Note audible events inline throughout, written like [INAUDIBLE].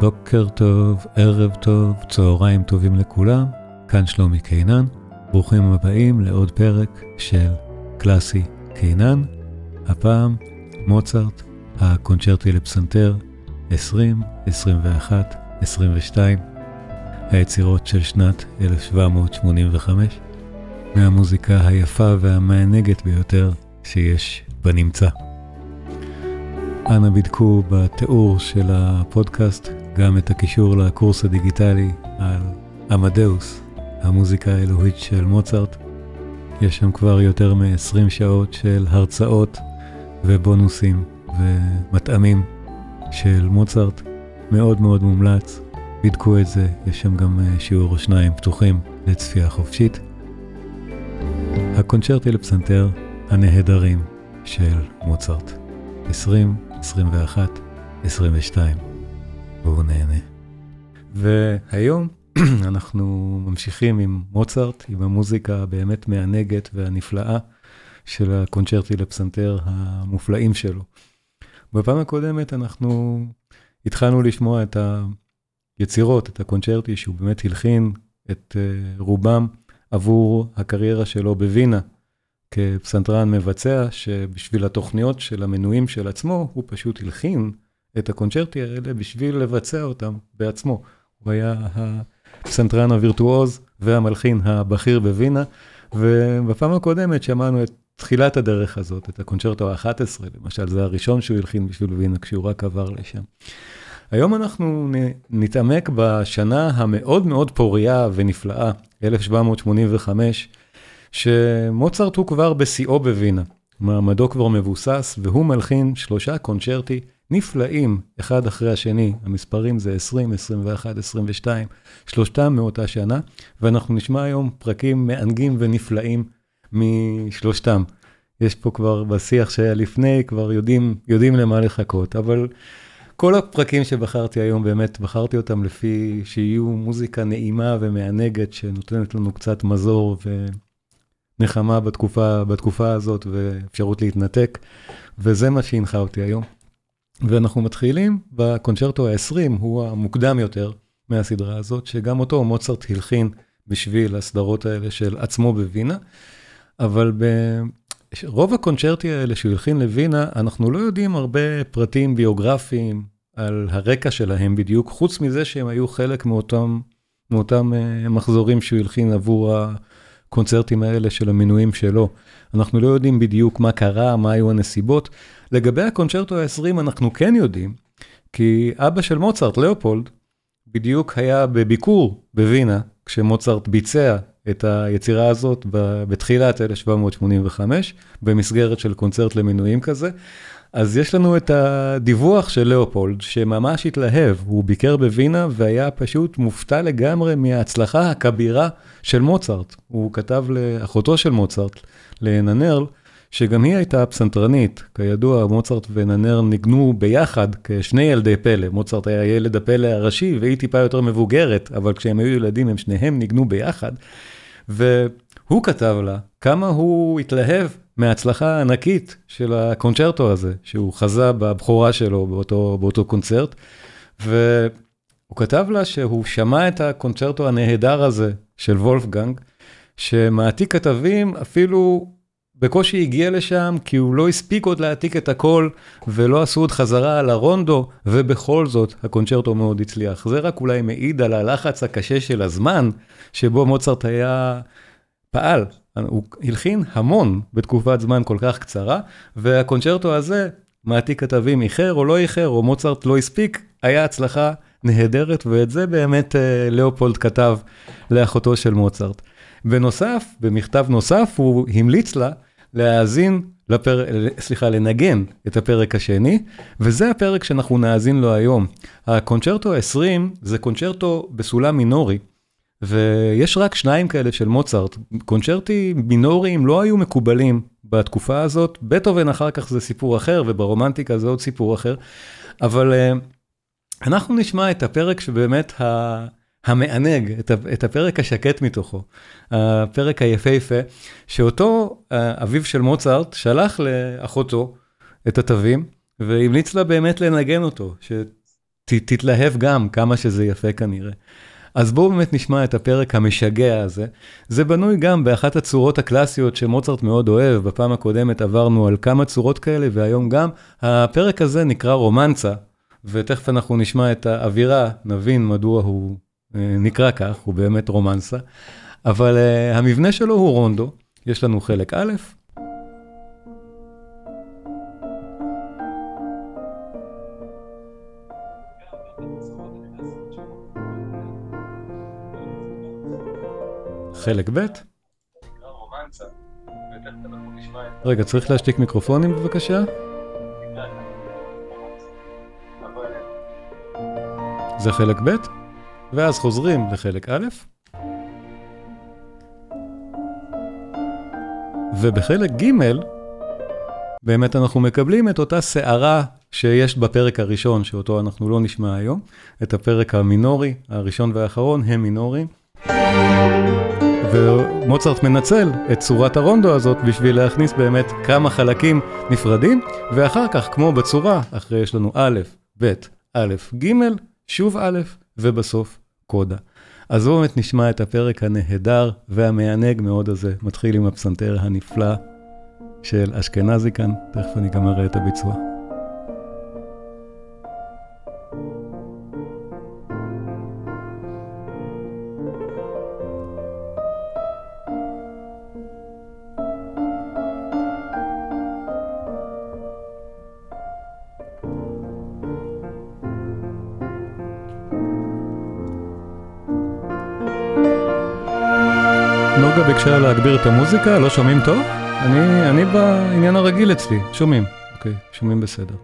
בוקר טוב, ערב טוב, צהריים טובים לכולם, כאן שלומי קינן, ברוכים הבאים לעוד פרק של קלאסי קינן, הפעם מוצרט, הקונצ'רטי לפסנתר 20, 21, 22, היצירות של שנת 1785, מהמוזיקה היפה והמענגת ביותר שיש בנמצא. אנא בדקו בתיאור של הפודקאסט גם את הקישור לקורס הדיגיטלי על עמדאוס, המוזיקה האלוהית של מוצרט. יש שם כבר יותר מ-20 שעות של הרצאות ובונוסים ומטעמים של מוצרט, מאוד מאוד מומלץ. בדקו את זה, יש שם גם אה, שיעור או שניים פתוחים לצפייה חופשית. הקונצ'רטי לפסנתר הנהדרים של מוצרט. 20, 21, 22. והוא נהנה. והיום [CLEARS THROAT] אנחנו ממשיכים עם מוצרט, עם המוזיקה הבאמת מענגת והנפלאה של הקונצ'רטי לפסנתר המופלאים שלו. בפעם הקודמת אנחנו התחלנו לשמוע את היצירות, את הקונצ'רטי שהוא באמת הלחין את אה, רובם עבור הקריירה שלו בווינה. כפסנתרן מבצע, שבשביל התוכניות של המנויים של עצמו, הוא פשוט הלחין את הקונצ'רטי האלה בשביל לבצע אותם בעצמו. הוא היה הפסנתרן הווירטואוז והמלחין הבכיר בווינה, ובפעם הקודמת שמענו את תחילת הדרך הזאת, את הקונצ'רטו ה-11, למשל, זה הראשון שהוא הלחין בשביל ווינה כשהוא רק עבר לשם. היום אנחנו נתעמק בשנה המאוד מאוד פוריה ונפלאה, 1785, שמוצרט הוא כבר בשיאו בווינה, מעמדו כבר מבוסס, והוא מלחין שלושה קונצ'רטי נפלאים, אחד אחרי השני, המספרים זה 20, 21, 22, שלושתם מאותה שנה, ואנחנו נשמע היום פרקים מענגים ונפלאים משלושתם. יש פה כבר בשיח שהיה לפני, כבר יודעים, יודעים למה לחכות, אבל כל הפרקים שבחרתי היום, באמת בחרתי אותם לפי שיהיו מוזיקה נעימה ומענגת, שנותנת לנו קצת מזור ו... נחמה בתקופה, בתקופה הזאת ואפשרות להתנתק, וזה מה שהנחה אותי היום. ואנחנו מתחילים בקונצ'רטו ה-20, הוא המוקדם יותר מהסדרה הזאת, שגם אותו מוצרט הלחין בשביל הסדרות האלה של עצמו בווינה, אבל ברוב הקונצ'רטי האלה שהוא הלחין לווינה, אנחנו לא יודעים הרבה פרטים ביוגרפיים על הרקע שלהם בדיוק, חוץ מזה שהם היו חלק מאותם, מאותם אה, מחזורים שהוא הלחין עבור ה... הקונצרטים האלה של המינויים שלו. אנחנו לא יודעים בדיוק מה קרה, מה היו הנסיבות. לגבי הקונצ'רטו ה-20 אנחנו כן יודעים, כי אבא של מוצרט, לאופולד, בדיוק היה בביקור בווינה, כשמוצרט ביצע את היצירה הזאת בתחילת 1785, במסגרת של קונצרט למינויים כזה. אז יש לנו את הדיווח של לאופולד, שממש התלהב, הוא ביקר בווינה והיה פשוט מופתע לגמרי מההצלחה הכבירה של מוצרט. הוא כתב לאחותו של מוצרט, לננרל, שגם היא הייתה פסנתרנית. כידוע, מוצרט וננרל ניגנו ביחד כשני ילדי פלא. מוצרט היה ילד הפלא הראשי והיא טיפה יותר מבוגרת, אבל כשהם היו ילדים הם שניהם ניגנו ביחד. והוא כתב לה כמה הוא התלהב מההצלחה הענקית של הקונצ'רטו הזה, שהוא חזה בבכורה שלו באותו, באותו קונצרט, והוא כתב לה שהוא שמע את הקונצ'רטו הנהדר הזה של וולפגנג, שמעתיק כתבים אפילו בקושי הגיע לשם, כי הוא לא הספיק עוד להעתיק את הכל, ולא עשו עוד חזרה על הרונדו, ובכל זאת, הקונצ'רטו מאוד הצליח. זה רק אולי מעיד על הלחץ הקשה של הזמן, שבו מוצרט היה, פעל הוא הלחין המון בתקופת זמן כל כך קצרה, והקונצ'רטו הזה, מעתיק כתבים איחר או לא איחר, או מוצרט לא הספיק, היה הצלחה נהדרת, ואת זה באמת אה, לאופולד כתב לאחותו של מוצרט. בנוסף, במכתב נוסף, הוא המליץ לה להאזין, לפר... סליחה, לנגן את הפרק השני, וזה הפרק שאנחנו נאזין לו היום. הקונצ'רטו ה-20 זה קונצ'רטו בסולם מינורי. ויש רק שניים כאלה של מוצרט, קונצ'רטי מינוריים לא היו מקובלים בתקופה הזאת, בטהובן אחר כך זה סיפור אחר, וברומנטיקה זה עוד סיפור אחר, אבל uh, אנחנו נשמע את הפרק שבאמת ה... המענג, את הפרק השקט מתוכו, הפרק היפהפה, שאותו אה, אביו של מוצרט שלח לאחותו את התווים, והמליץ לה באמת לנגן אותו, תתלהב גם כמה שזה יפה כנראה. אז בואו באמת נשמע את הפרק המשגע הזה. זה בנוי גם באחת הצורות הקלאסיות שמוצרט מאוד אוהב, בפעם הקודמת עברנו על כמה צורות כאלה, והיום גם. הפרק הזה נקרא רומנצה, ותכף אנחנו נשמע את האווירה, נבין מדוע הוא נקרא כך, הוא באמת רומנסה. אבל uh, המבנה שלו הוא רונדו, יש לנו חלק א', חלק ב'. רגע, צריך להשתיק מיקרופונים בבקשה? זה חלק ב', ואז חוזרים לחלק א', ובחלק ג', באמת אנחנו מקבלים את אותה סערה שיש בפרק הראשון, שאותו אנחנו לא נשמע היום, את הפרק המינורי, הראשון והאחרון הם מינוריים. ומוצרט מנצל את צורת הרונדו הזאת בשביל להכניס באמת כמה חלקים נפרדים, ואחר כך, כמו בצורה, אחרי יש לנו א', ב', א', ג', שוב א', ובסוף קודה. אז בואו באמת נשמע את הפרק הנהדר והמענג מאוד הזה, מתחיל עם הפסנתר הנפלא של אשכנזי כאן, תכף אני גם אראה את הביצוע. ביקשה להגביר את המוזיקה, לא שומעים טוב? אני, אני בעניין הרגיל אצלי, שומעים. אוקיי, שומעים בסדר.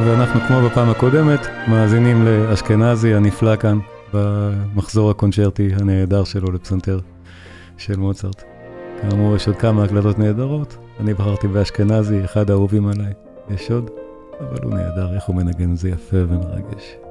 ואנחנו כמו בפעם הקודמת, מאזינים לאשכנזי הנפלא כאן, במחזור הקונצ'רטי הנהדר שלו לפסנתר של מוצרט. כאמור, יש עוד כמה הקלטות נהדרות, אני בחרתי באשכנזי, אחד האהובים עליי. יש עוד? אבל הוא נהדר, איך הוא מנגן זה יפה ומרגש.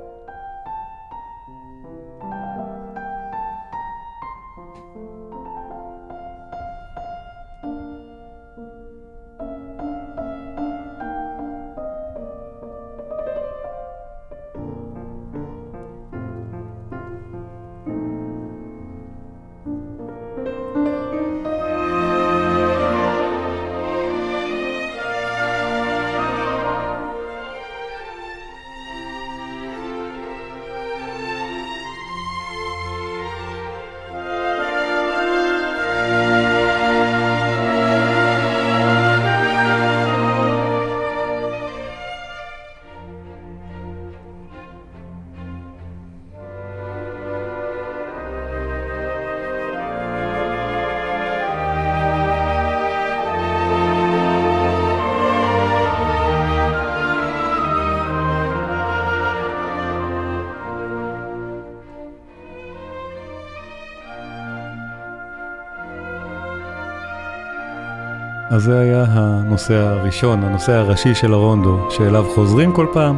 אז זה היה הנושא הראשון, הנושא הראשי של הרונדו, שאליו חוזרים כל פעם,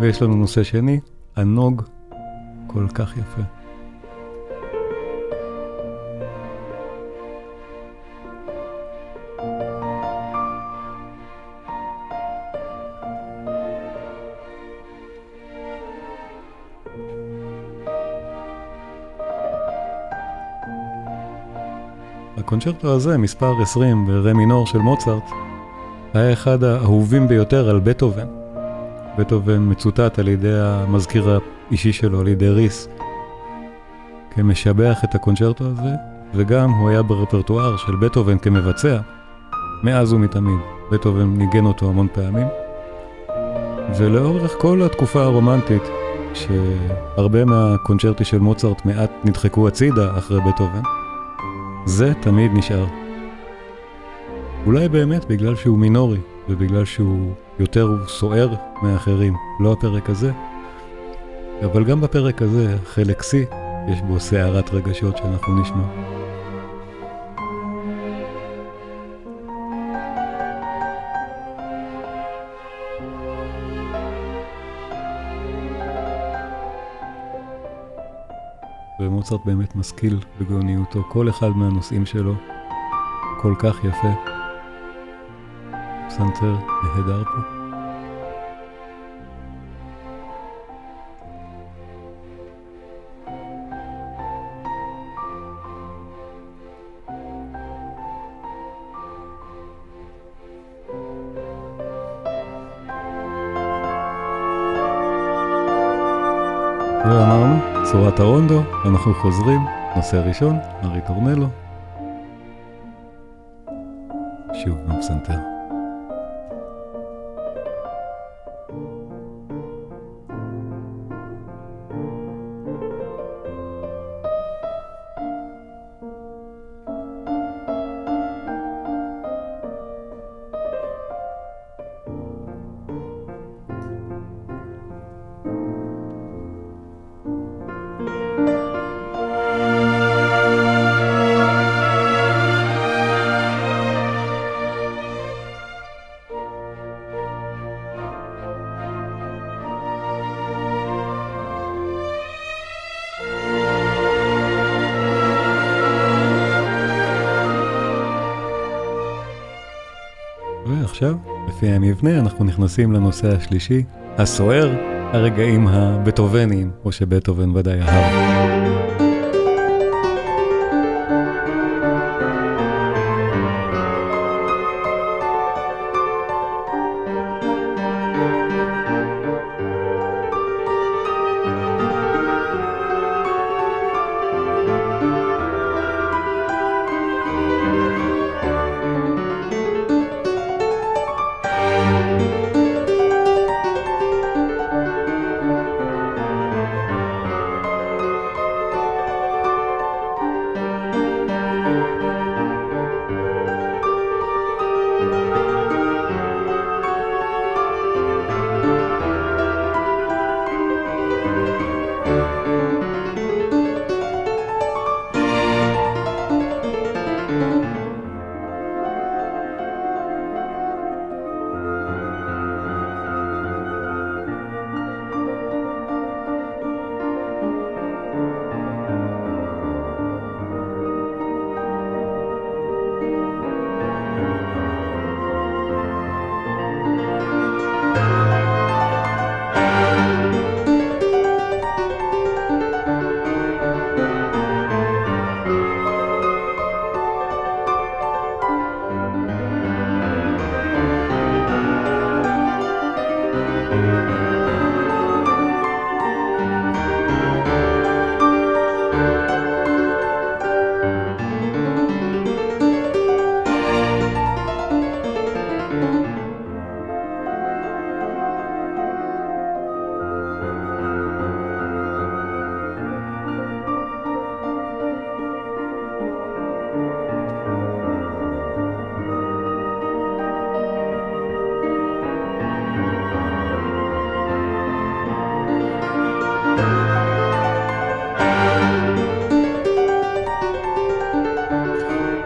ויש לנו נושא שני, הנוג כל כך יפה. הקונצ'רטו הזה, מספר 20 ברה מינור של מוצרט, היה אחד האהובים ביותר על בטהובן. בטהובן מצוטט על ידי המזכיר האישי שלו, על ידי ריס, כמשבח את הקונצ'רטו הזה, וגם הוא היה ברפרטואר של בטהובן כמבצע, מאז ומתמיד. בטהובן ניגן אותו המון פעמים. ולאורך כל התקופה הרומנטית, שהרבה מהקונצ'רטי של מוצרט מעט נדחקו הצידה אחרי בטהובן, זה תמיד נשאר. אולי באמת בגלל שהוא מינורי, ובגלל שהוא יותר סוער מאחרים, לא הפרק הזה, אבל גם בפרק הזה, חלק C, יש בו סערת רגשות שאנחנו נשמע. ומוצרט באמת משכיל בגאוניותו, כל אחד מהנושאים שלו, כל כך יפה. פסנתר נהדר פה. צורת הרונדו, אנחנו חוזרים, נושא ראשון, ארי טורנלו. שוב בפסנתר. המבנה, אנחנו נכנסים לנושא השלישי, הסוער, הרגעים הבטובניים, או שבטהובן ודאי אהב.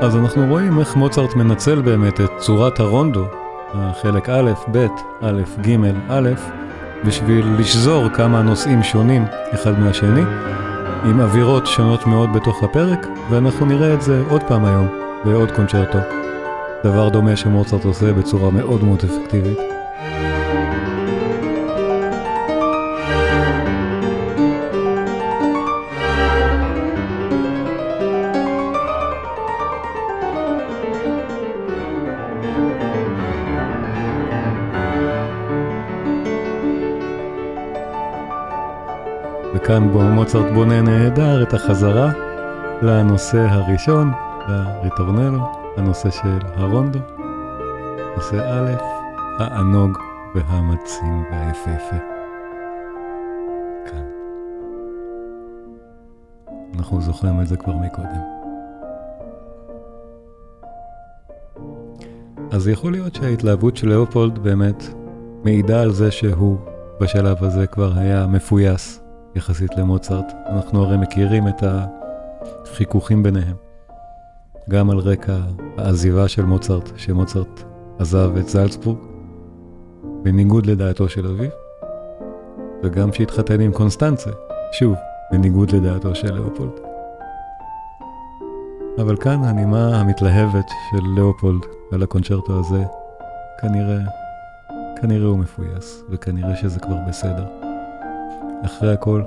אז אנחנו רואים איך מוצרט מנצל באמת את צורת הרונדו, החלק א', ב', א', ג', א', בשביל לשזור כמה נושאים שונים אחד מהשני, עם אווירות שונות מאוד בתוך הפרק, ואנחנו נראה את זה עוד פעם היום, בעוד קונצ'רטו. דבר דומה שמוצרט עושה בצורה מאוד מאוד אפקטיבית. מוצרט בונה נהדר את החזרה לנושא הראשון, לריטורנלו, הנושא של הרונדו, נושא א', הענוג והמצים והיפהפה. כאן. אנחנו זוכרים את זה כבר מקודם. אז יכול להיות שההתלהבות של לאופולד באמת מעידה על זה שהוא בשלב הזה כבר היה מפויס יחסית למוצרט. אנחנו הרי מכירים את החיכוכים ביניהם. גם על רקע העזיבה של מוצרט, שמוצרט עזב את זלצבורג, בניגוד לדעתו של אביו, וגם שהתחתן עם קונסטנצה, שוב, בניגוד לדעתו של לאופולד. אבל כאן הנימה המתלהבת של לאופולד על הקונצ'רטו הזה, כנראה, כנראה הוא מפויס, וכנראה שזה כבר בסדר. אחרי הכל,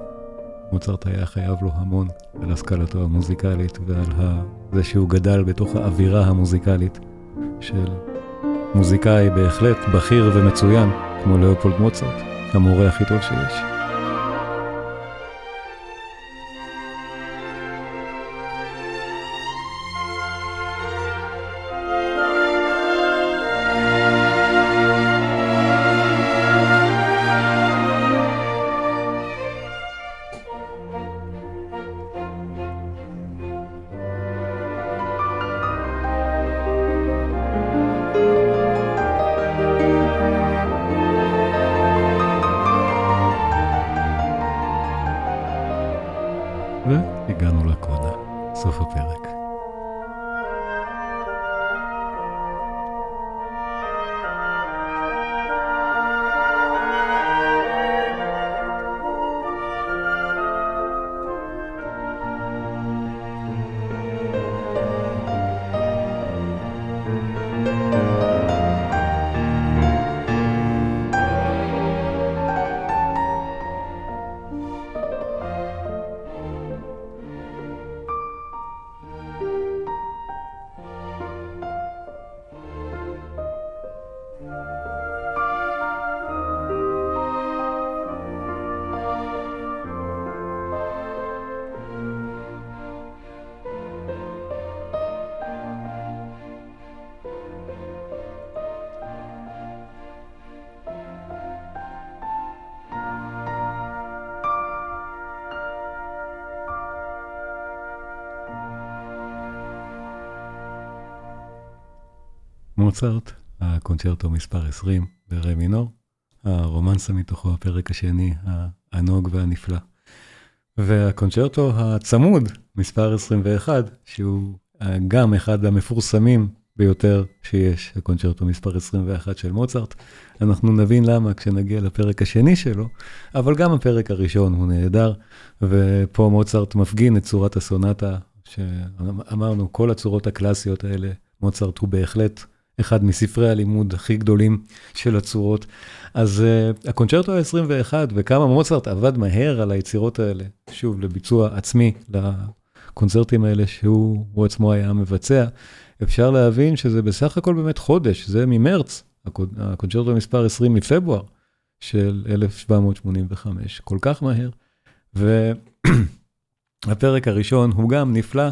מוצרט היה חייב לו המון על השכלתו המוזיקלית ועל זה שהוא גדל בתוך האווירה המוזיקלית של מוזיקאי בהחלט בכיר ומצוין, כמו לאופולד מוצרט, המורה הכי טוב שיש. מוצרט, הקונצ'רטו מספר 20 ברי מינור, הרומנסה מתוכו, הפרק השני, הענוג והנפלא. והקונצ'רטו הצמוד, מספר 21, שהוא גם אחד המפורסמים ביותר שיש, הקונצ'רטו מספר 21 של מוצרט. אנחנו נבין למה כשנגיע לפרק השני שלו, אבל גם הפרק הראשון הוא נהדר, ופה מוצרט מפגין את צורת הסונטה, שאמרנו, כל הצורות הקלאסיות האלה, מוצרט הוא בהחלט אחד מספרי הלימוד הכי גדולים של הצורות. אז uh, הקונצ'רטו ה-21 וכמה מוצרט עבד מהר על היצירות האלה, שוב, לביצוע עצמי, לקונצרטים האלה שהוא עצמו היה מבצע, אפשר להבין שזה בסך הכל באמת חודש, זה ממרץ, הקונצ'רטו מספר 20 מפברואר של 1785, כל כך מהר. והפרק [CLEARS THROAT] הראשון הוא גם נפלא.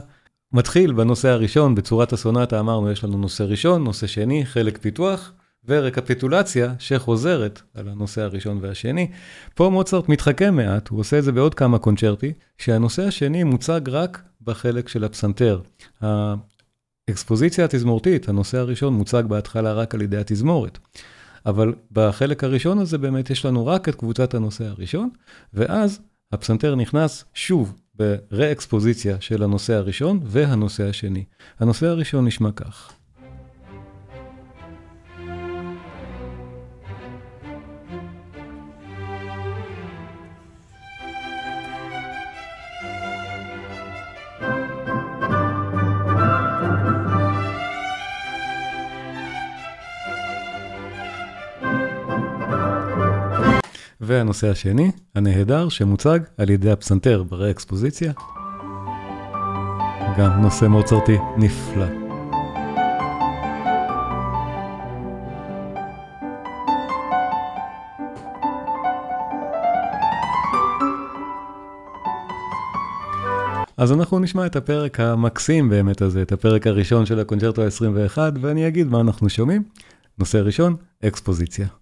מתחיל בנושא הראשון, בצורת הסונטה אמרנו, יש לנו נושא ראשון, נושא שני, חלק פיתוח, ורקפיטולציה שחוזרת על הנושא הראשון והשני. פה מוצרט מתחכם מעט, הוא עושה את זה בעוד כמה קונצ'רטי, שהנושא השני מוצג רק בחלק של הפסנתר. האקספוזיציה התזמורתית, הנושא הראשון מוצג בהתחלה רק על ידי התזמורת. אבל בחלק הראשון הזה באמת יש לנו רק את קבוצת הנושא הראשון, ואז הפסנתר נכנס שוב ברה-אקספוזיציה של הנושא הראשון והנושא השני. הנושא הראשון נשמע כך. והנושא השני, הנהדר, שמוצג על ידי הפסנתר ברה-אקספוזיציה. גם נושא מוצרטי נפלא. אז אנחנו נשמע את הפרק המקסים באמת הזה, את הפרק הראשון של הקונצ'רטו ה-21, ואני אגיד מה אנחנו שומעים. נושא ראשון, אקספוזיציה.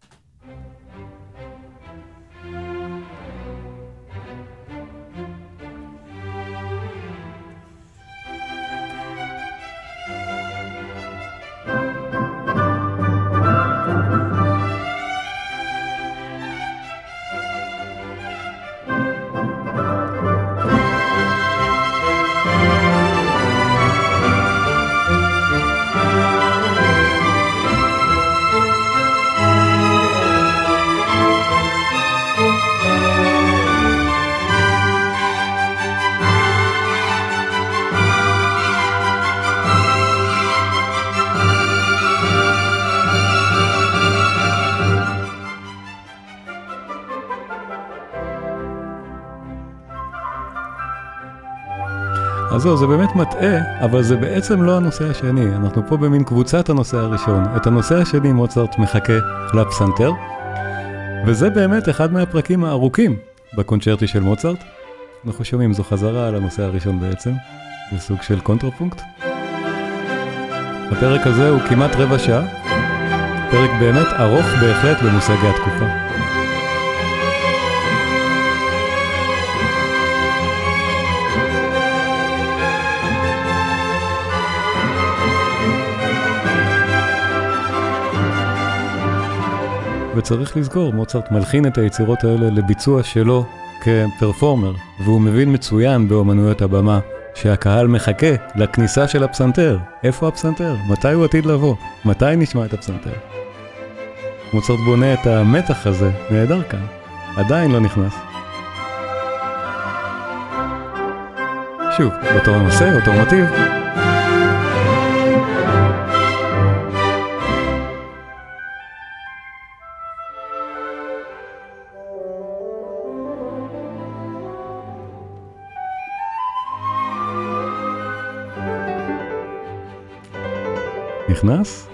אז זהו, זה באמת מטעה, אבל זה בעצם לא הנושא השני. אנחנו פה במין קבוצת הנושא הראשון. את הנושא השני מוצרט מחכה לפסנתר, וזה באמת אחד מהפרקים הארוכים בקונצ'רטי של מוצרט. אנחנו שומעים, זו חזרה על הנושא הראשון בעצם, זה סוג של קונטרפונקט. הפרק הזה הוא כמעט רבע שעה, פרק באמת ארוך בהחלט במושגי התקופה. וצריך לזכור, מוצרט מלחין את היצירות האלה לביצוע שלו כפרפורמר, והוא מבין מצוין באומנויות הבמה שהקהל מחכה לכניסה של הפסנתר. איפה הפסנתר? מתי הוא עתיד לבוא? מתי נשמע את הפסנתר? מוצרט בונה את המתח הזה, נהדר כאן. עדיין לא נכנס. שוב, אותו נושא, אותו מוטיב. נכנס?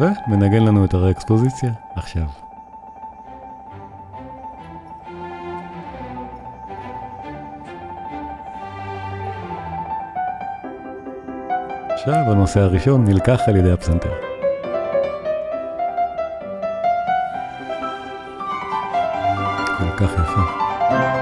ומנגן לנו את הראקספוזיציה עכשיו. עכשיו הנושא הראשון נלקח על ידי הפסנתר. כל כך יפה.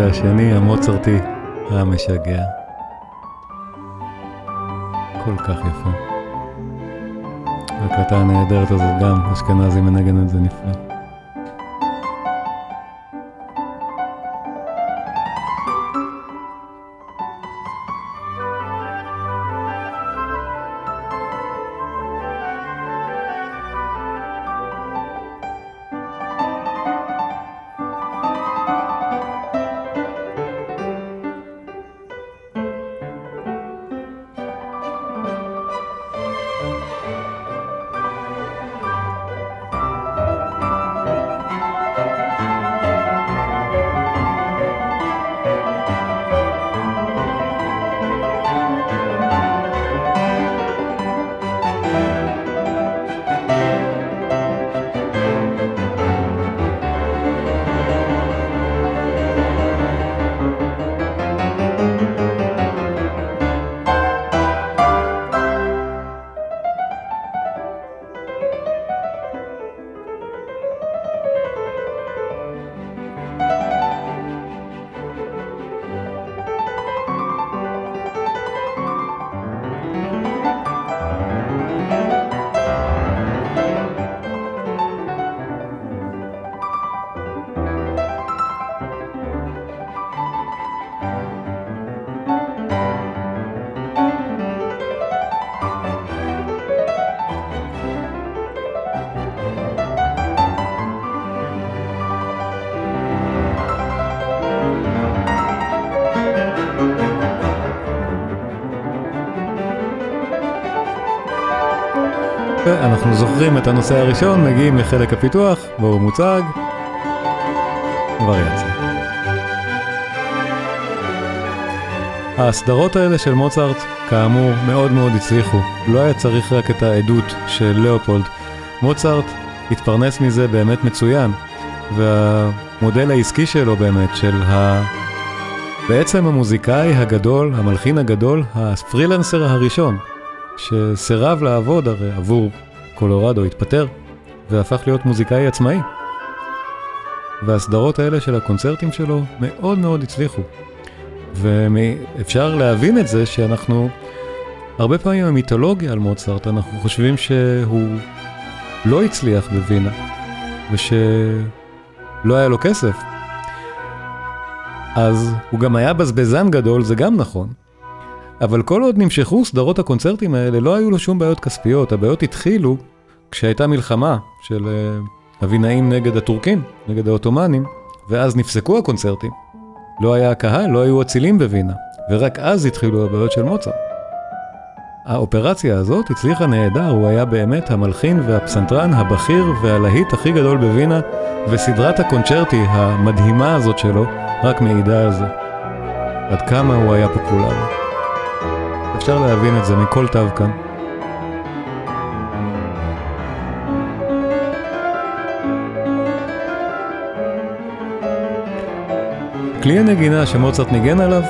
לנושא השני, המוצרטי המשגע. כל כך יפה. ההקלטה הנהדרת הזאת גם, אשכנזי מנגן את זה נפלא. מסיימים את הנושא הראשון, מגיעים לחלק הפיתוח, בו הוא מוצג. וריאציה. ההסדרות האלה של מוצרט, כאמור, מאוד מאוד הצליחו. לא היה צריך רק את העדות של לאופולד. מוצרט התפרנס מזה באמת מצוין, והמודל העסקי שלו באמת, של ה... בעצם המוזיקאי הגדול, המלחין הגדול, הפרילנסר הראשון, שסירב לעבוד הרי עבור קולורדו, התפטר, והפך להיות מוזיקאי עצמאי. והסדרות האלה של הקונצרטים שלו מאוד מאוד הצליחו. ואפשר להבין את זה שאנחנו, הרבה פעמים המיתולוגיה על מוצרט, אנחנו חושבים שהוא לא הצליח בווינה, ושלא היה לו כסף. אז הוא גם היה בזבזן גדול, זה גם נכון. אבל כל עוד נמשכו סדרות הקונצרטים האלה, לא היו לו שום בעיות כספיות. הבעיות התחילו כשהייתה מלחמה של אבינאים אה, נגד הטורקים, נגד העות'מאנים, ואז נפסקו הקונצרטים. לא היה קהל, לא היו אצילים בווינה, ורק אז התחילו הבעיות של מוצרט. האופרציה הזאת הצליחה נהדר, הוא היה באמת המלחין והפסנתרן הבכיר והלהיט הכי גדול בווינה, וסדרת הקונצ'רטי המדהימה הזאת שלו רק מעידה על זה. עד כמה הוא היה פופולרי. אפשר להבין את זה מכל תו כאן. כלי הנגינה שמוצרט ניגן עליו,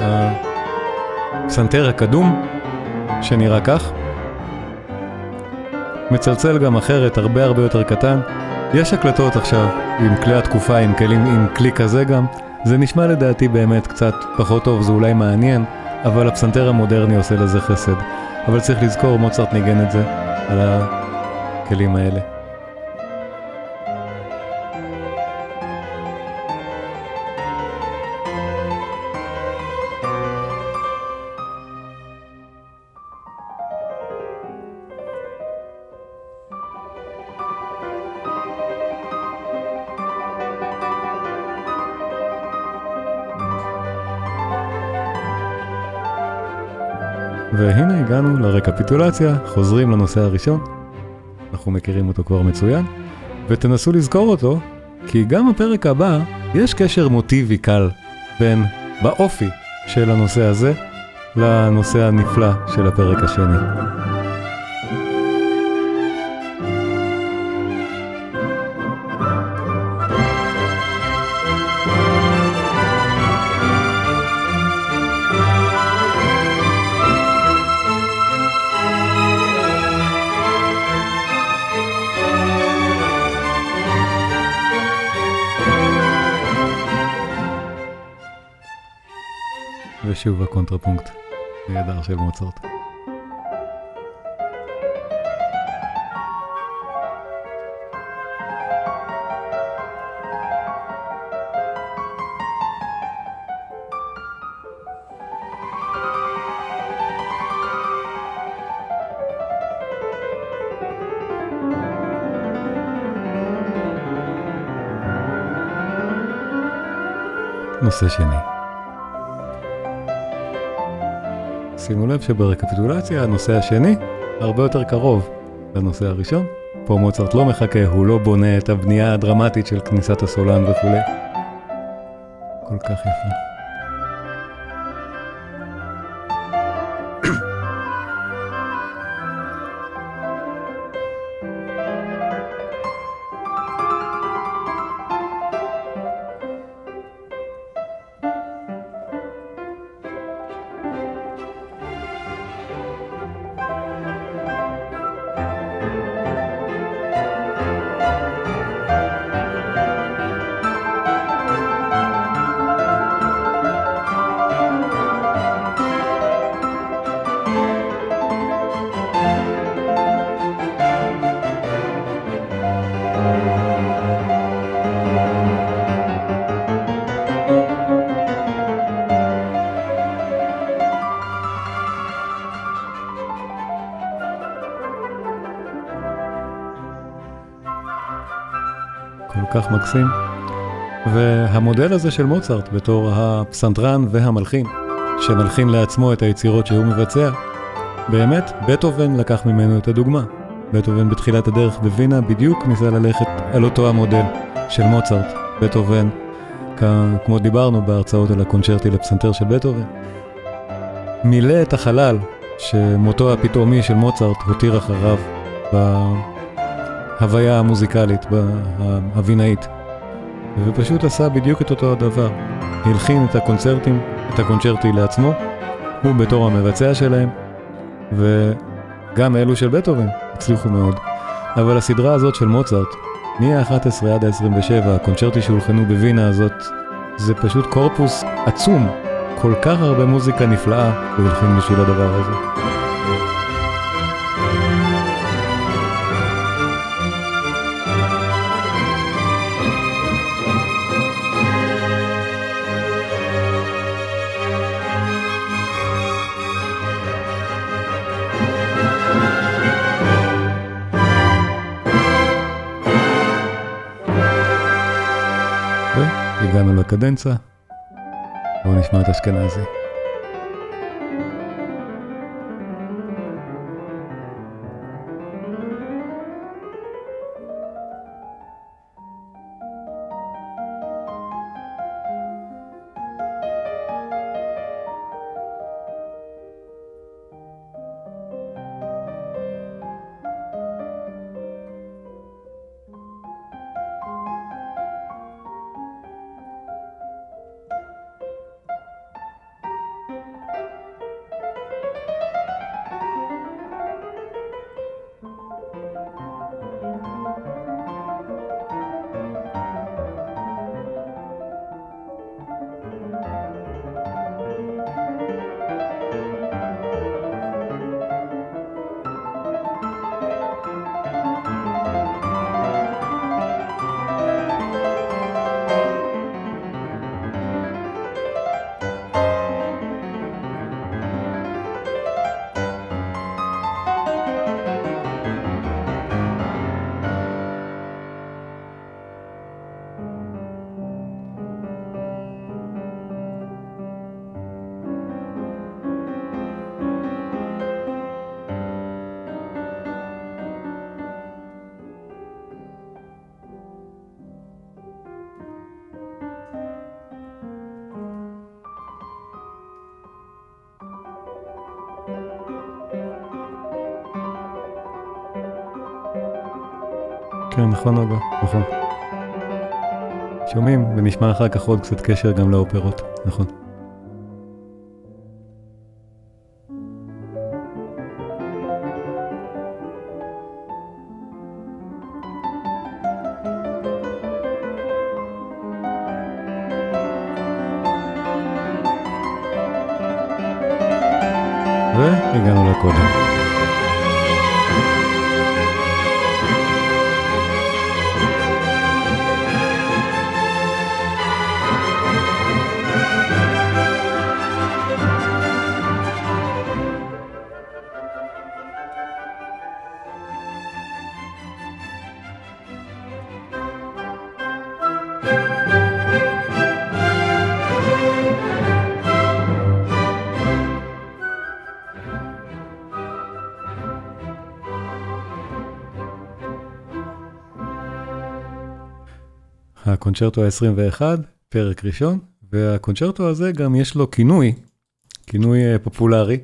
הפסנתר הקדום, שנראה כך, מצלצל גם אחרת, הרבה הרבה יותר קטן. יש הקלטות עכשיו עם כלי התקופה, עם, כלים, עם כלי כזה גם. זה נשמע לדעתי באמת קצת פחות טוב, זה אולי מעניין, אבל הפסנתר המודרני עושה לזה חסד. אבל צריך לזכור, מוצרט ניגן את זה על הכלים האלה. והנה הגענו לרקפיטולציה, חוזרים לנושא הראשון, אנחנו מכירים אותו כבר מצוין, ותנסו לזכור אותו, כי גם בפרק הבא יש קשר מוטיבי קל בין, באופי של הנושא הזה, לנושא הנפלא של הפרק השני. ושוב הקונטרפונקט, נהדר של מוצרט. נושא שני. שימו לב שברקפיטולציה הנושא השני הרבה יותר קרוב לנושא הראשון. פה מוצרט לא מחכה, הוא לא בונה את הבנייה הדרמטית של כניסת הסולן וכולי. כל כך יפה. כך מקסים. והמודל הזה של מוצרט בתור הפסנתרן והמלחין, שמלחין לעצמו את היצירות שהוא מבצע, באמת בטהובן לקח ממנו את הדוגמה. בטהובן בתחילת הדרך בווינה בדיוק ניסה ללכת על אותו המודל של מוצרט. בטהובן כמו דיברנו בהרצאות על הקונצ'רטי לפסנתר של בטהובן, מילא את החלל שמותו הפתאומי של מוצרט הותיר אחריו בהוויה המוזיקלית, ההבינאית. ופשוט עשה בדיוק את אותו הדבר. הלחין את הקונצרטים, את הקונצ'רטי לעצמו, הוא בתור המבצע שלהם, וגם אלו של בטהובן הצליחו מאוד. אבל הסדרה הזאת של מוצרט, מ-11 עד ה-27, הקונצ'רטי שהולחנו בווינה הזאת, זה פשוט קורפוס עצום. כל כך הרבה מוזיקה נפלאה הוא הלחין בשביל הדבר הזה. הגענו לקדנצה, בואו נשמע את אשכנזי. כן, נכון נכון. שומעים ונשמע אחר כך עוד קצת קשר גם לאופרות, נכון. הקונצ'רטו ה-21, פרק ראשון, והקונצ'רטו הזה גם יש לו כינוי, כינוי אה, פופולרי.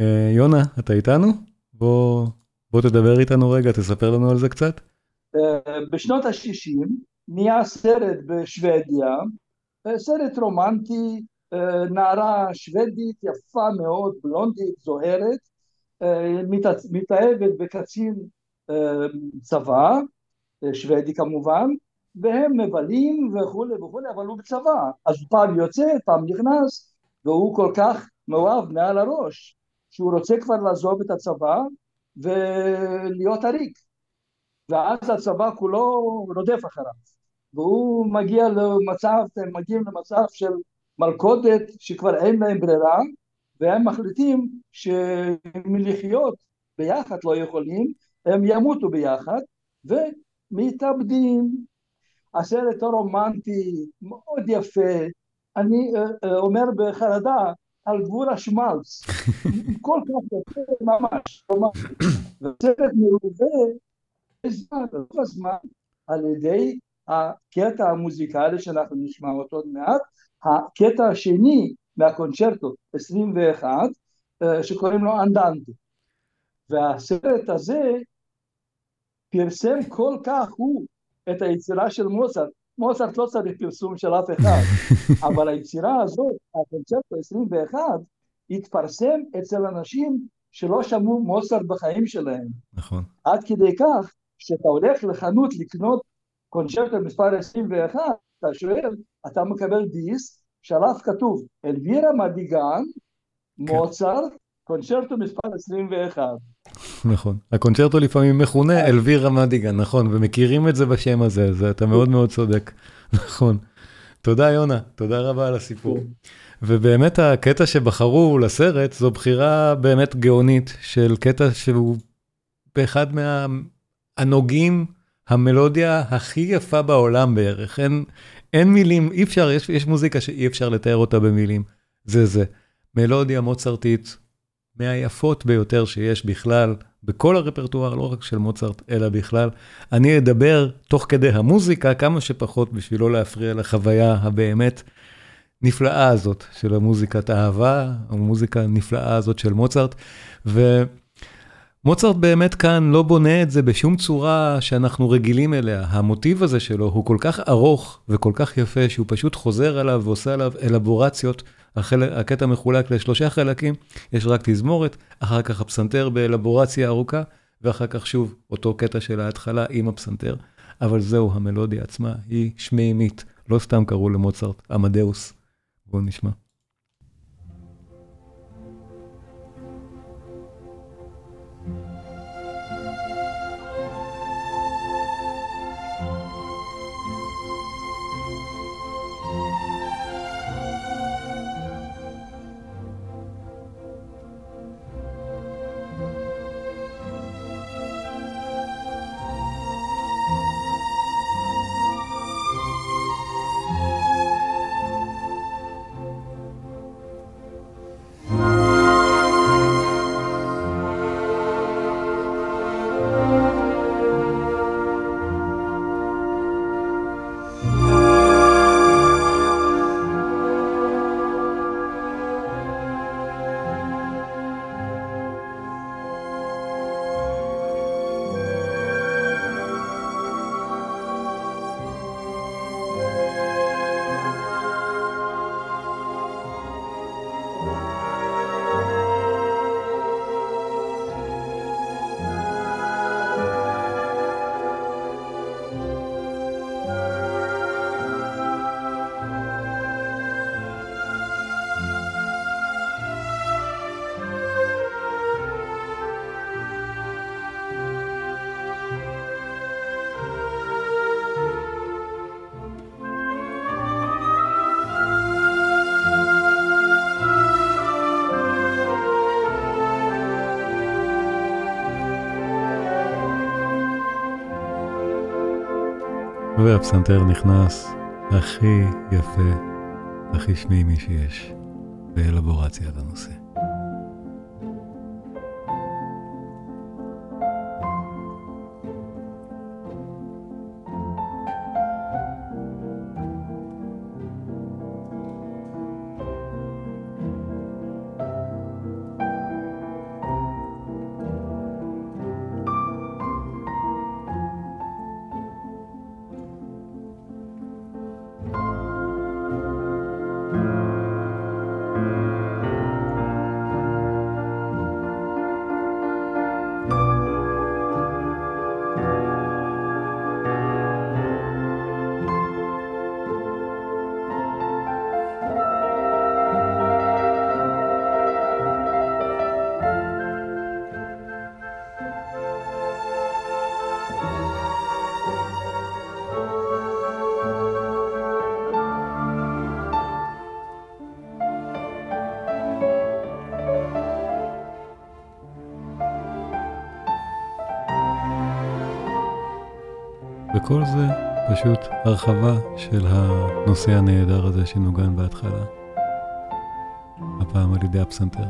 אה, יונה, אתה איתנו? בוא, בוא תדבר איתנו רגע, תספר לנו על זה קצת. אה, בשנות ה-60 נהיה סרט בשוודיה, סרט רומנטי, נערה שוודית יפה מאוד, בלונדית, זוהרת, מתאהבת בקצין צבא, שוודי כמובן, והם מבלים וכולי וכולי, אבל הוא בצבא, אז פעם יוצא, פעם נכנס, והוא כל כך מאוהב מעל הראש, שהוא רוצה כבר לעזוב את הצבא ולהיות עריק, ואז הצבא כולו רודף אחריו, והוא מגיע למצב, הם מגיעים למצב של מלכודת שכבר אין להם ברירה, והם מחליטים שמלחיות ביחד לא יכולים, הם ימותו ביחד, ומתאבדים הסרט הרומנטי, מאוד יפה, אני uh, uh, אומר בחרדה על גבול השמלץ, [LAUGHS] כל כך יפה ממש, והסרט מלווה בזמן, רוב הזמן, על ידי הקטע המוזיקלי שאנחנו נשמע אותו עוד מעט, הקטע השני מהקונצ'רטו 21 שקוראים לו אנדנטו והסרט הזה פרסם כל כך הוא את היצירה של מוצרט, מוצרט לא צריך פרסום של אף אחד, [LAUGHS] אבל היצירה הזאת, הקונצרטו 21, התפרסם אצל אנשים שלא שמעו מוצרט בחיים שלהם. נכון. עד כדי כך שאתה הולך לחנות לקנות קונצ'רטו מספר 21, אתה שואל, אתה מקבל דיסק שעליו כתוב אלווירה מדיגן, כן. מוצרט, קונצ'רטו מספר 21. נכון, הקונצ'רטו לפעמים מכונה כן. אלווירה מדיגן, נכון, ומכירים את זה בשם הזה, אז אתה מאוד מאוד צודק, [LAUGHS] נכון. תודה יונה, תודה רבה על הסיפור. ובאמת הקטע שבחרו לסרט זו בחירה באמת גאונית של קטע שהוא באחד מהנוגעים, המלודיה הכי יפה בעולם בערך. אין, אין מילים, אי אפשר, יש, יש מוזיקה שאי אפשר לתאר אותה במילים. זה זה. מלודיה מוצרטית מהיפות ביותר שיש בכלל, בכל הרפרטואר, לא רק של מוצרט, אלא בכלל. אני אדבר תוך כדי המוזיקה כמה שפחות בשביל לא להפריע לחוויה הבאמת הנפלאה הזאת של המוזיקת אהבה, המוזיקה הנפלאה הזאת של מוצרט. ומוצרט באמת כאן לא בונה את זה בשום צורה שאנחנו רגילים אליה. המוטיב הזה שלו הוא כל כך ארוך וכל כך יפה, שהוא פשוט חוזר עליו ועושה עליו אלבורציות. החל... הקטע מחולק לשלושה חלקים, יש רק תזמורת, אחר כך הפסנתר באלבורציה ארוכה, ואחר כך שוב אותו קטע של ההתחלה עם הפסנתר. אבל זהו, המלודיה עצמה היא שמימית, לא סתם קראו למוצרט עמדאוס. בואו נשמע. והפסנתר נכנס הכי יפה, הכי שמימי שיש, באלבורציה לנושא. וכל זה פשוט הרחבה של הנושא הנהדר הזה שנוגן בהתחלה, הפעם על ידי הפסנתר.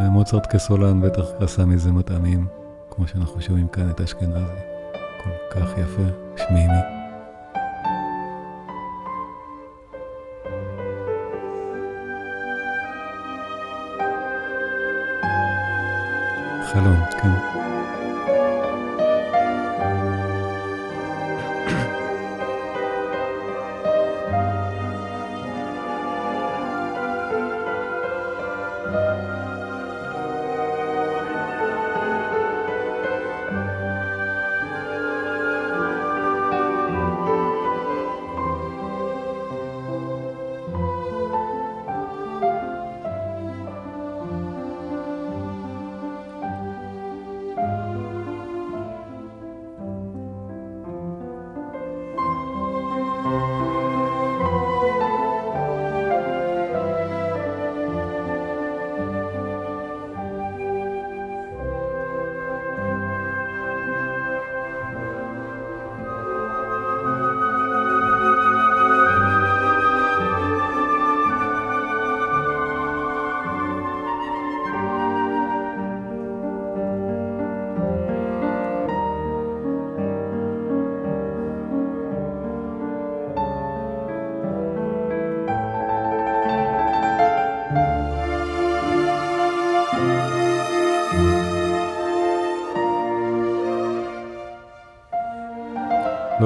ומוצרט כסולן בטח עשה מזה מטעמים, כמו שאנחנו שומעים כאן את אשכנזי. כל כך יפה, שמימי.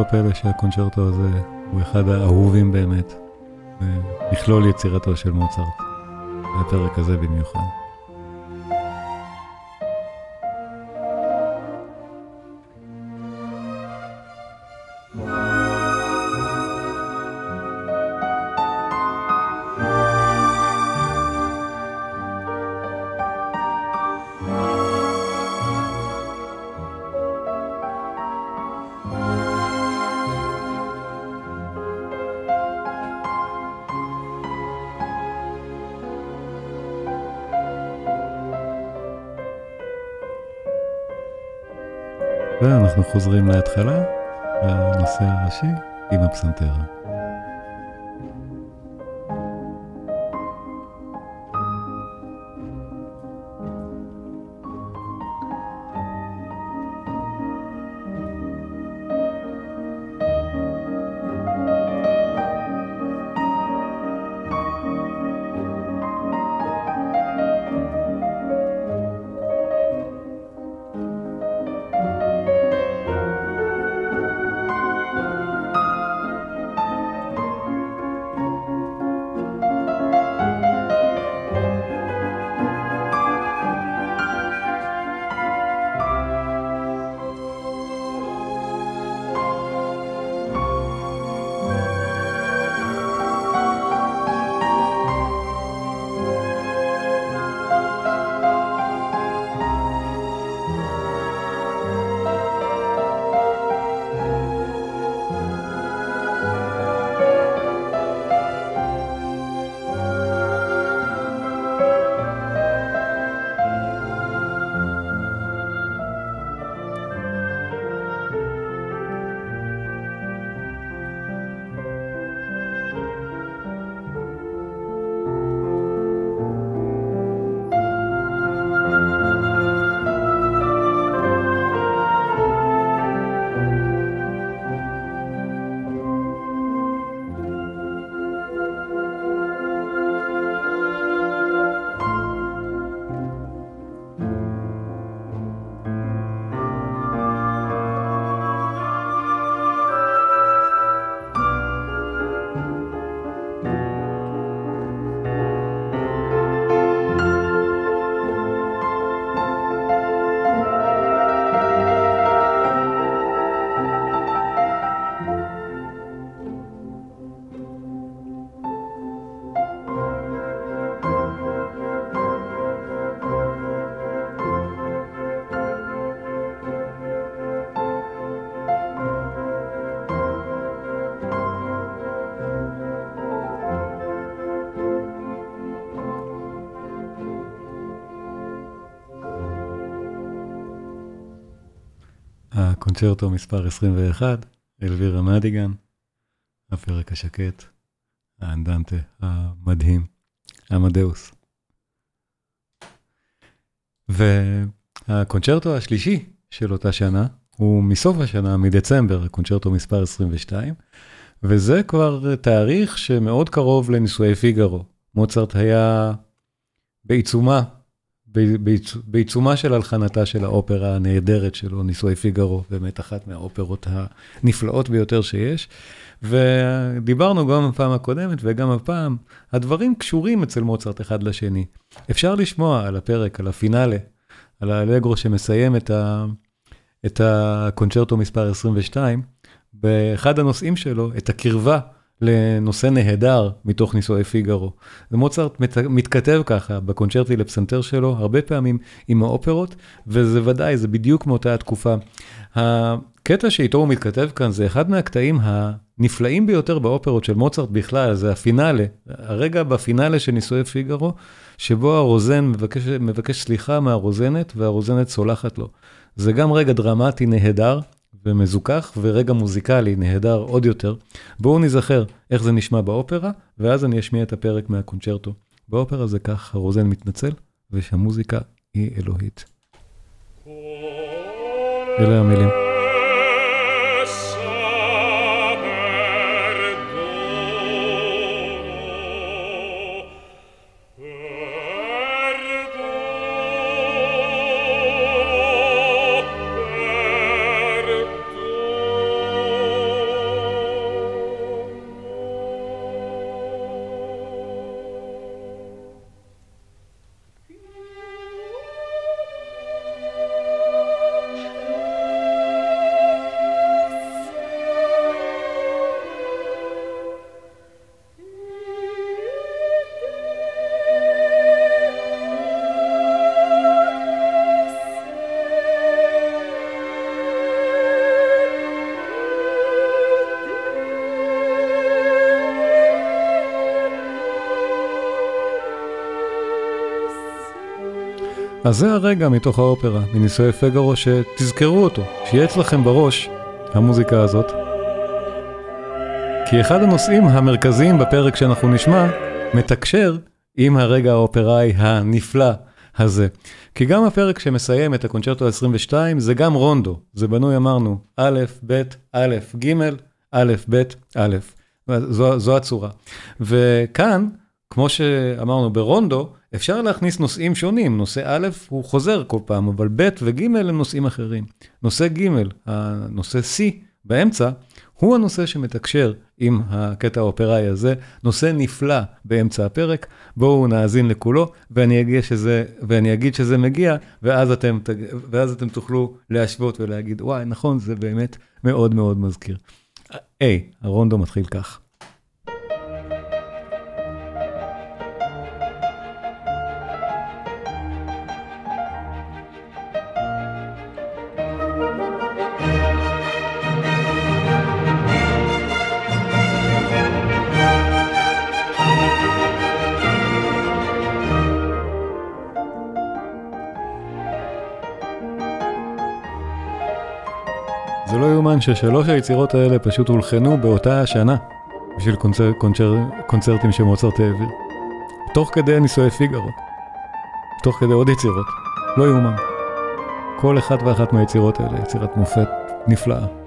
לא פלא שהקונצ'רטו הזה הוא אחד האהובים באמת במכלול יצירתו של מוצרט, והפרק הזה במיוחד. ואנחנו חוזרים להתחלה, לנושא הראשי עם הפסנתר. קונצ'רטו מספר 21, אלווירה מדיגן, הפרק השקט, האנדנטה המדהים, עמדאוס. והקונצ'רטו השלישי של אותה שנה, הוא מסוף השנה, מדצמבר, הקונצ'רטו מספר 22, וזה כבר תאריך שמאוד קרוב לנישואי פיגארו. מוצרט היה בעיצומה, בעיצומה של הלחנתה של האופרה הנהדרת שלו, נישואי פיגארו, באמת אחת מהאופרות הנפלאות ביותר שיש. ודיברנו גם בפעם הקודמת וגם הפעם, הדברים קשורים אצל מוצרט אחד לשני. אפשר לשמוע על הפרק, על הפינאלה, על האלגרו שמסיים את, ה, את הקונצ'רטו מספר 22, באחד הנושאים שלו, את הקרבה לנושא נהדר מתוך נישואי פיגארו. ומוצרט מת, מתכתב ככה בקונצ'רטי לפסנתר שלו, הרבה פעמים עם האופרות, וזה ודאי, זה בדיוק מאותה התקופה. הקטע שאיתו הוא מתכתב כאן זה אחד מהקטעים הנפלאים ביותר באופרות של מוצרט בכלל, זה הפינאלה, הרגע בפינאלה של נישואי פיגארו, שבו הרוזן מבקש, מבקש סליחה מהרוזנת, והרוזנת סולחת לו. זה גם רגע דרמטי נהדר ומזוכח, ורגע מוזיקלי נהדר עוד יותר. בואו נזכר איך זה נשמע באופרה, ואז אני אשמיע את הפרק מהקונצ'רטו. באופרה זה כך, הרוזן מתנצל, ושהמוזיקה היא אלוהית. אלה המילים. אז זה הרגע מתוך האופרה, מנישואי פגרו, שתזכרו אותו, שיהיה אצלכם בראש המוזיקה הזאת. כי אחד הנושאים המרכזיים בפרק שאנחנו נשמע, מתקשר עם הרגע האופראי הנפלא הזה. כי גם הפרק שמסיים את הקונצ'רטו ה-22 זה גם רונדו, זה בנוי אמרנו א', ב', א', ג', א', ב', א', זו, זו הצורה. וכאן, כמו שאמרנו ברונדו, אפשר להכניס נושאים שונים, נושא א' הוא חוזר כל פעם, אבל ב' וג' הם נושאים אחרים. נושא ג', הנושא C באמצע, הוא הנושא שמתקשר עם הקטע האופראי הזה, נושא נפלא באמצע הפרק, בואו נאזין לכולו, ואני אגיד שזה, ואני אגיד שזה מגיע, ואז אתם, ואז אתם תוכלו להשוות ולהגיד, וואי, נכון, זה באמת מאוד מאוד מזכיר. היי, הרונדו מתחיל כך. ששלוש היצירות האלה פשוט הולחנו באותה השנה בשביל קונצר, קונצר, קונצרטים שמוצרט העביר. תוך כדי נישואי פיגארו. תוך כדי עוד יצירות. לא יאומן. כל אחת ואחת מהיצירות האלה יצירת מופת נפלאה.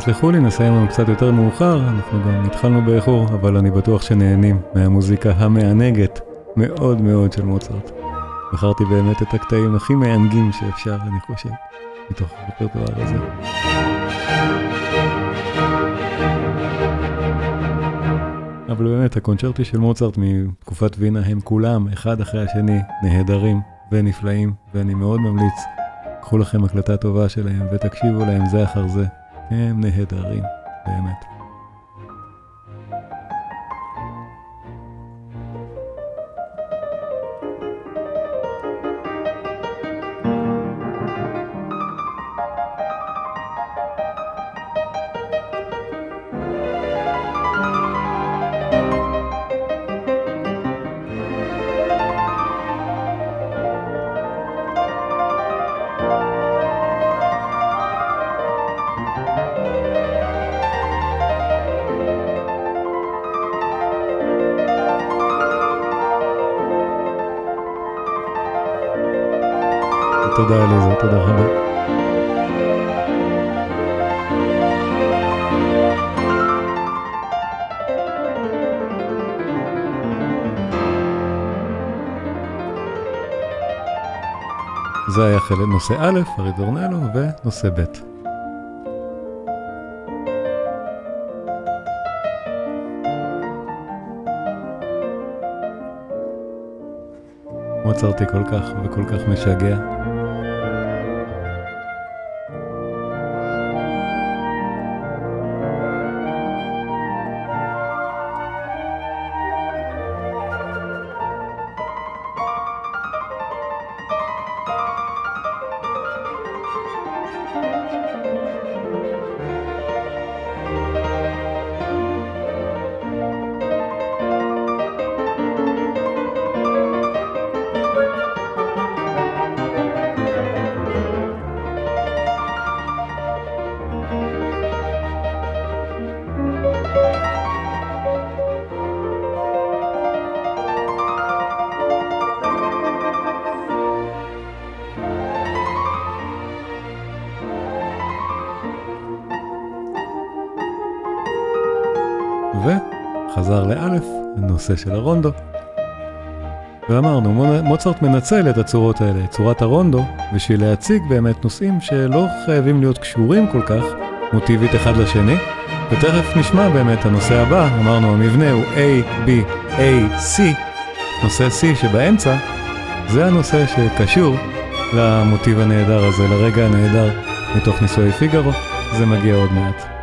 תסלחו לי, נסיים לנו קצת יותר מאוחר, אנחנו גם התחלנו באיחור, אבל אני בטוח שנהנים מהמוזיקה המענגת מאוד מאוד של מוצרט. בחרתי באמת את הקטעים הכי מענגים שאפשר, אני חושב, מתוך הרפרטואר הזה. אבל באמת, הקונצ'רטי של מוצרט מתקופת וינה הם כולם, אחד אחרי השני, נהדרים ונפלאים, ואני מאוד ממליץ, קחו לכם הקלטה טובה שלהם ותקשיבו להם זה אחר זה. הם נהדרים, באמת. תודה עליזה, תודה רבה. זה היה חלק נושא א', הרידורנלו, ונושא ב'. מוצרתי כל כך וכל כך משגע. הנושא של הרונדו. ואמרנו, מוצרט מנצל את הצורות האלה, את צורת הרונדו, בשביל להציג באמת נושאים שלא חייבים להיות קשורים כל כך מוטיבית אחד לשני. ותכף נשמע באמת הנושא הבא, אמרנו המבנה הוא A, B, A, C, נושא C שבאמצע, זה הנושא שקשור למוטיב הנהדר הזה, לרגע הנהדר מתוך נישואי פיגארו, זה מגיע עוד מעט.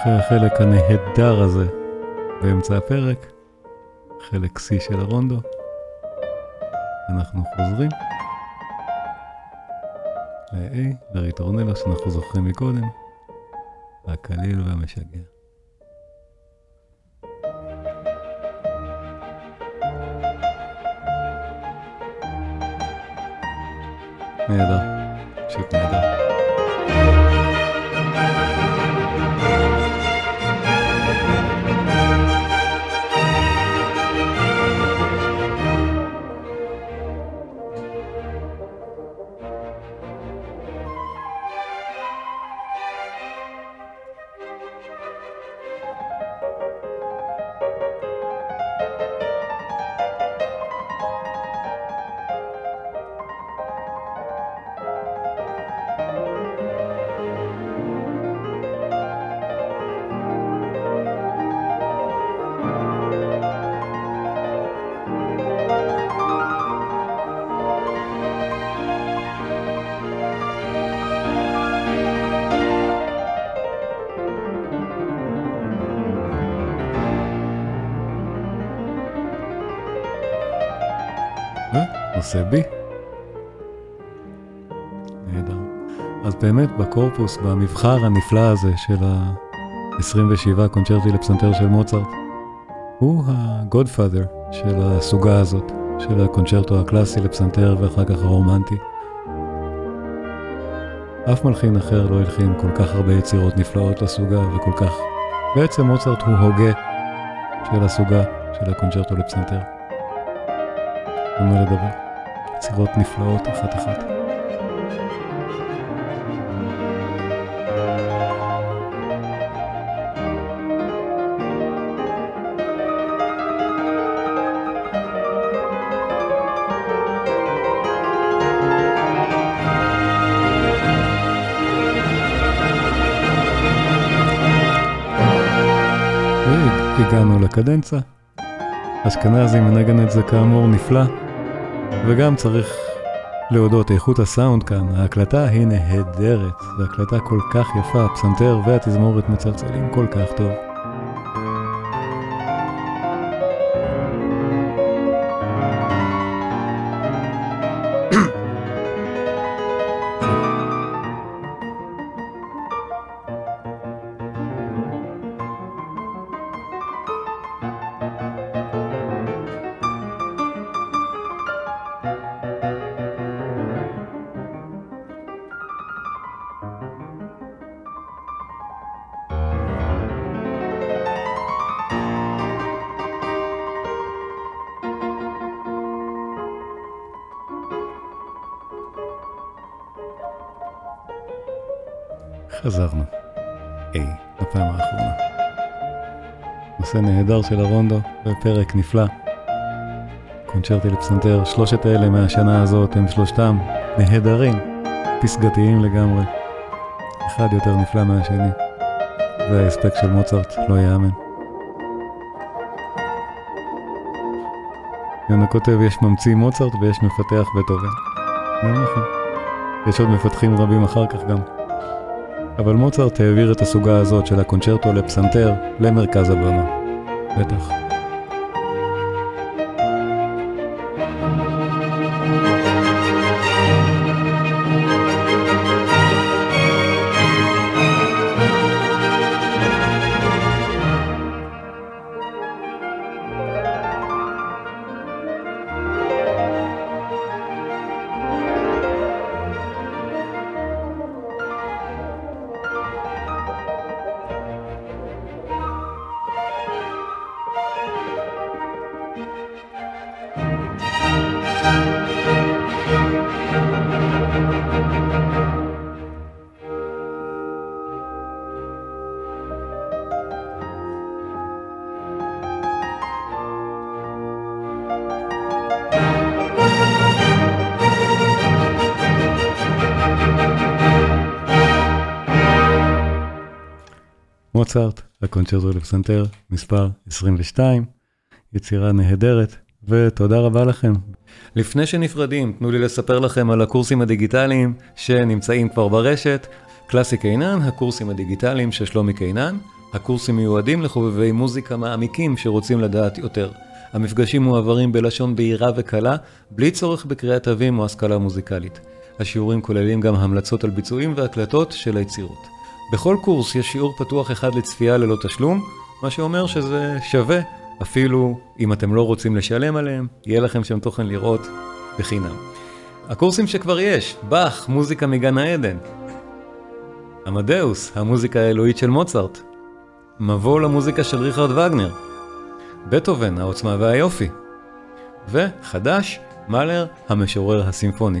ואחרי החלק הנהדר הזה באמצע הפרק, חלק C של הרונדו, אנחנו חוזרים ל-A, לריטורנלו שאנחנו זוכרים מקודם, הקליל והמשגע. נהדר, פשוט נהדר. עושה בי. נהדר. אז באמת בקורפוס, במבחר הנפלא הזה של ה-27 קונצ'רטי לפסנתר של מוצרט, הוא הגודפאדר של הסוגה הזאת, של הקונצ'רטו הקלאסי לפסנתר ואחר כך הרומנטי. אף מלחין אחר לא הלחין כל כך הרבה יצירות נפלאות לסוגה וכל כך... בעצם מוצרט הוא הוגה של הסוגה של הקונצ'רטו לפסנתר. אין מה לדבר. יצירות נפלאות אחת-אחת. הגענו לקדנצה. אשכנזי מנגן את זה כאמור נפלא. וגם צריך להודות, איכות הסאונד כאן, ההקלטה היא נהדרת, זו הקלטה כל כך יפה, הפסנתר והתזמורת מצלצלים כל כך טוב. נושא נהדר של הרונדו בפרק נפלא. קונצ'רטי לפסנתר, שלושת האלה מהשנה הזאת הם שלושתם נהדרים, פסגתיים לגמרי. אחד יותר נפלא מהשני. וההספק של מוצרט לא יאמן. יונה כותב, יש ממציא מוצרט ויש מפתח בטהובן. לא נכון. יש עוד מפתחים רבים אחר כך גם. אבל מוצרט העביר את הסוגה הזאת של הקונצ'רטו לפסנתר למרכז הבמה. בטח. מוצרט, הקונצ'רטו לפסנתר, מספר 22, יצירה נהדרת, ותודה רבה לכם. לפני שנפרדים, תנו לי לספר לכם על הקורסים הדיגיטליים שנמצאים כבר ברשת. קלאסי קינן, הקורסים הדיגיטליים של שלומי קינן, הקורסים מיועדים לחובבי מוזיקה מעמיקים שרוצים לדעת יותר. המפגשים מועברים בלשון בהירה וקלה, בלי צורך בקריאת תווים או השכלה מוזיקלית. השיעורים כוללים גם המלצות על ביצועים והקלטות של היצירות. בכל קורס יש שיעור פתוח אחד לצפייה ללא תשלום, מה שאומר שזה שווה, אפילו אם אתם לא רוצים לשלם עליהם, יהיה לכם שם תוכן לראות בחינם. הקורסים שכבר יש, באך, מוזיקה מגן העדן. עמדאוס, המוזיקה האלוהית של מוצרט. מבוא למוזיקה של ריכרד וגנר. בטהובן, העוצמה והיופי. וחדש, מאלר, המשורר הסימפוני.